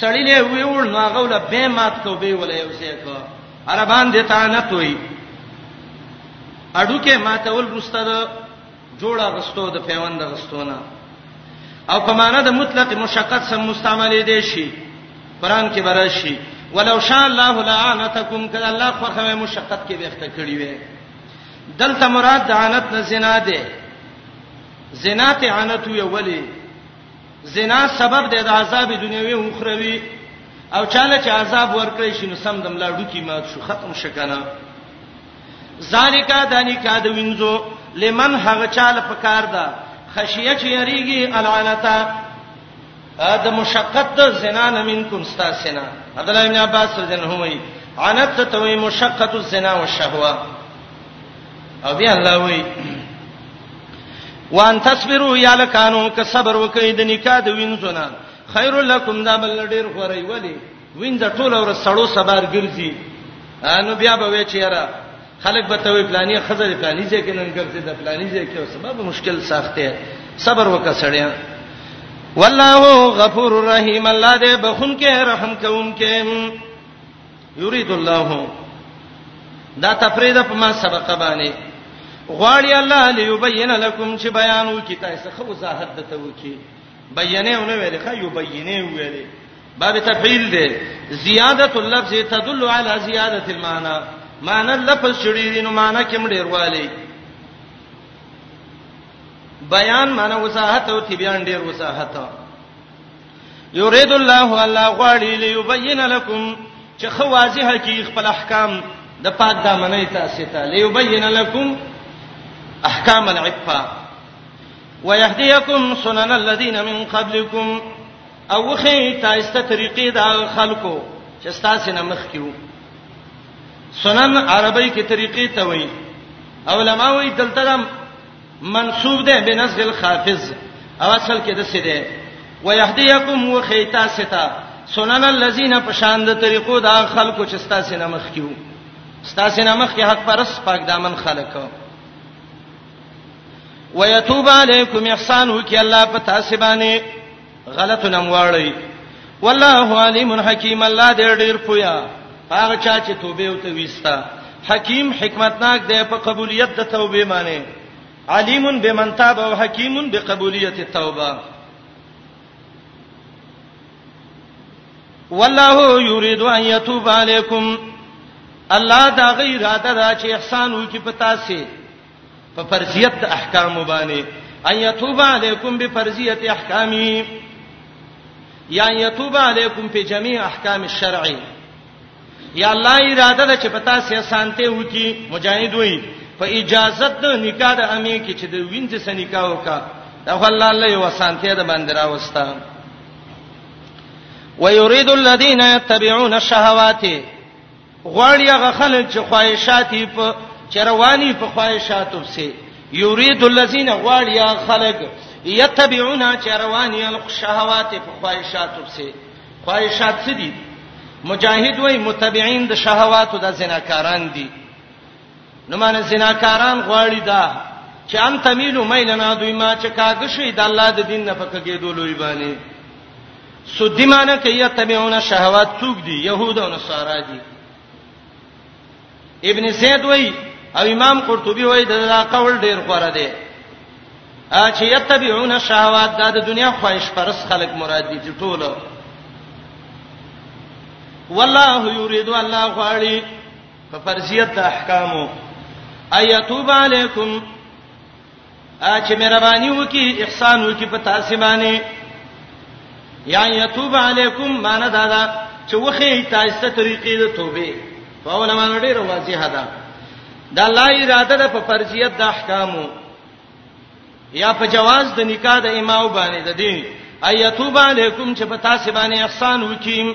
سړی له وی وړ نو هغه ول به مات کو به ول یو څه کو عربان دې ته عنت وایي اډوکه ماتول مستد جوړ اغستو د پیوند اغستونه او په معنا د مطلق مشقت سم مستعمل دي شي قران کې براشي ولو شاء الله لعنتکم کله الله خو خو مشقت کې وخت کړی وي دلته مراد دانت نه زنا ده زنا ته عنت وی ولی زنا سبب د عذاب دنیوي او اخروی او چاله چې عذاب ورکړي شي نو سم دم لاړو کې مات شو ختم شکنه ذالک د نکاح د وینځو لمن هغه چاله پکار ده خشیه چې یریږي العنتا د مشقت زنا نه منکم استاسنا عبد الله بن عباس رضی الله عنه وی عنت توي مشقت الزنا والشهوه او بیا الله وی وان تصبروا یا لکانو که صبر وکید نکاح د وینځونه خیر لکم دا بل ډیر خوري ولی وینځه ټول ور سړو سبار ګرځي نو بیا به وی چې یاره خلک به ته وی پلانې خزر پلانې ځای کې نن ګرځي د پلانې ځای کې سبب مشکل ساخته صبر وکړه سړیا والله غفور رحیم الله دې بخون کې رحم کوم کې یرید الله دا تفرید په ما سبق باندې غواړي الله ليبين لكم چې بیان وکي تاسو خو وضاحت دته وکي بیانې ونه ویلې خو یو بیانې ویلې باب تفعیل دی زیادت اللفظ تدل علی زیادت المعنى معنی لفظ چړي دي نو معنی کې مډیر والی بیان معنی وساحت او تبیان ډیر وساحت یرید الله الله غواړي ليبين لكم چې خو واضحه کی خپل احکام د پات د منې تاسو ته ليبين لكم احکام العفه ويهديكم سنن الذين من قبلكم او وخی تاسو ته طریقې دا خلکو چې تاسو نه مخ کیو سنن عربی کې طریقې ته وایي علما وایي دلته منسوب ده بنزل الخافض او اصل کې د څه ده ويهديكم وخيتا ستا سنن الذين پشان د طریقو دا خلکو چې تاسو نه مخ کیو تاسو نه مخ کې حق پرس پاک دامن خلکو ويتوب عليكم احسان وکي الله په تاسو باندې غلط نم واړی والله علیم حکیم الله دې ډیر پویا هغه چا چې توبه او تویستا حکیم حکمتناک دی په قبولیت د توبه معنی علیم بمن تاب او حکیم بقبولیت التوبه والله یرید ان یتوب علیکم الله دا غیر اراده چې احسان وکي په تاسو په فرضیت د احکام باندې ان یتوب علیکم بفرضیت احکامی یا یتوب علیکم په جميع احکام الشرع یا الله اراده ده چې پتا سي سانته وکي مجاهد وي په اجازه د نکاح د امې کې چې د وینځ سره نکاح وکا دا الله الله یو سانته ده باندې راوستا ويريد الذين يتبعون الشهوات غواړي هغه خلک چې خواهشات یې په چرواني په خواهشاتو پسې یرید الذین غواړي هغه خلک یتبعون چرواني الشهوات په خواهشاتو پسې خواهشات څه دي مجاهد وای متبعين د شهواتو د زناکاران دي نو معنی زناکاران غواړي دا چې ان تميلو ميلنا دوی ما چې کاږي شي د الله د دین نه پکګې دولوي باندې سودی معنی کوي تبعون شهوات څوک دي يهود او نصارا دي ابن سید وای او امام قرطبي وای دا قول ډیر غوړه دی چې یتبعون الشهوات دا د دنیا خواهش پرس خلق مراد دي چې ټول والله یرید الله غواړي په فرضیت د احکامو ایتوب علیکم چې مهرباني وکي احسان وکي په تاسو باندې یا یتوب علیکم معنا دا دا چې وخی تاسو ته طریقې د توبې په اول معنا ډیره واضحه ده د الله اراده ده په فرضیت د احکامو یا په جواز د نکاح د امام باندې د دین ایتوب علیکم چې په تاسو باندې احسان وکي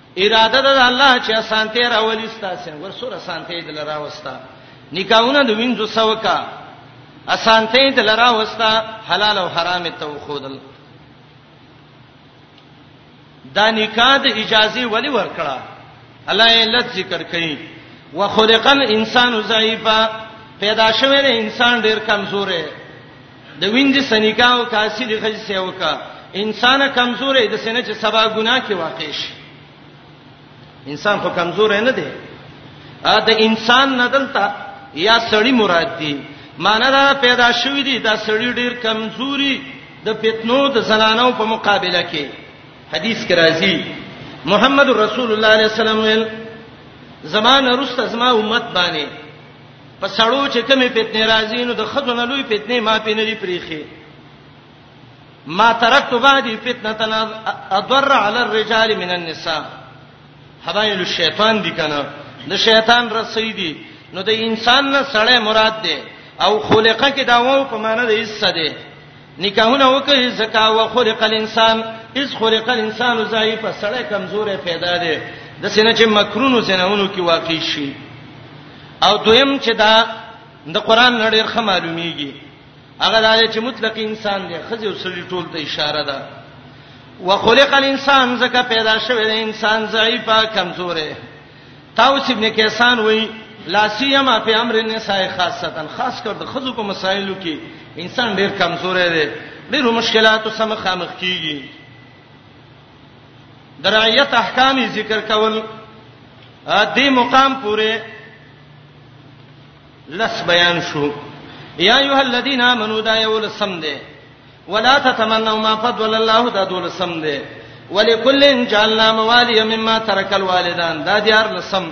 اراده ده الله چې اسانته راولي ستاسو ورسره اسانته دل راوستا نکاحونه د وینځو سوکا اسانته دل راوستا حلال او حرام ته وخودل دا نکاح د اجازه ولی ورکړه الله یې لږ ذکر کړي وخلق الانسان ضعیفا پیدا شوی انسان ډیر کمزور دی د ویندې سنیکا او کاسی د خځې سیو کا انسان کمزور دی سینه چې سبا ګناه کې واقع شي انسان خو کمزور نه دی ا د انسان نه دلته یا سړی مراد دی معنی دا پیدا شوې دي دا سړی ډیر کمزوري د فتنو د زنانو په مقابله کې حدیث کې راځي محمد رسول الله صلی الله علیه وسلم زمانه رسته زما امت باندې په سړو چې کمی فتنه راځي نو د خدونه لوی فتنه ما پې نه دی پریخي ما ترکت بعد فتنه اضر على الرجال من النساء حبایل الشیطان دي کنه د شیطان رسې دي نو د انسان نه سړی مراد ده او خلقه کې دا وو په معنی د حصہ ده نکاحونه وکړي زکا او خلق الانسان اذ خلق الانسان ضعیف سړی کمزورې پیدا ده د سینې چې مکرونو زنهونو کې واقع شي او دویم چې دا د قران نړیر خه معلومیږي هغه دا چې مطلق انسان دی خځه او سړي ټول ته اشاره ده وخلق الانسان زکه پیدا شوی دی انسان ضعیفه کمزوره تاوس ابن کیسان وای لا سیما په امر النساء خاصه خاص کر د خزو په مسایلو کې انسان ډیر کمزوره دی ډیرو مشکلاتو سره مخامخ کیږي درایت احکام ذکر کول دې مقام پورې لس بیان شو یا ایه الذین آمنو دا یو لسم دی ولا تتمنوا ما فضل الله دا دول سم دی ولکل جعلنا موالیا مما ترک الوالدان دا دیار لسم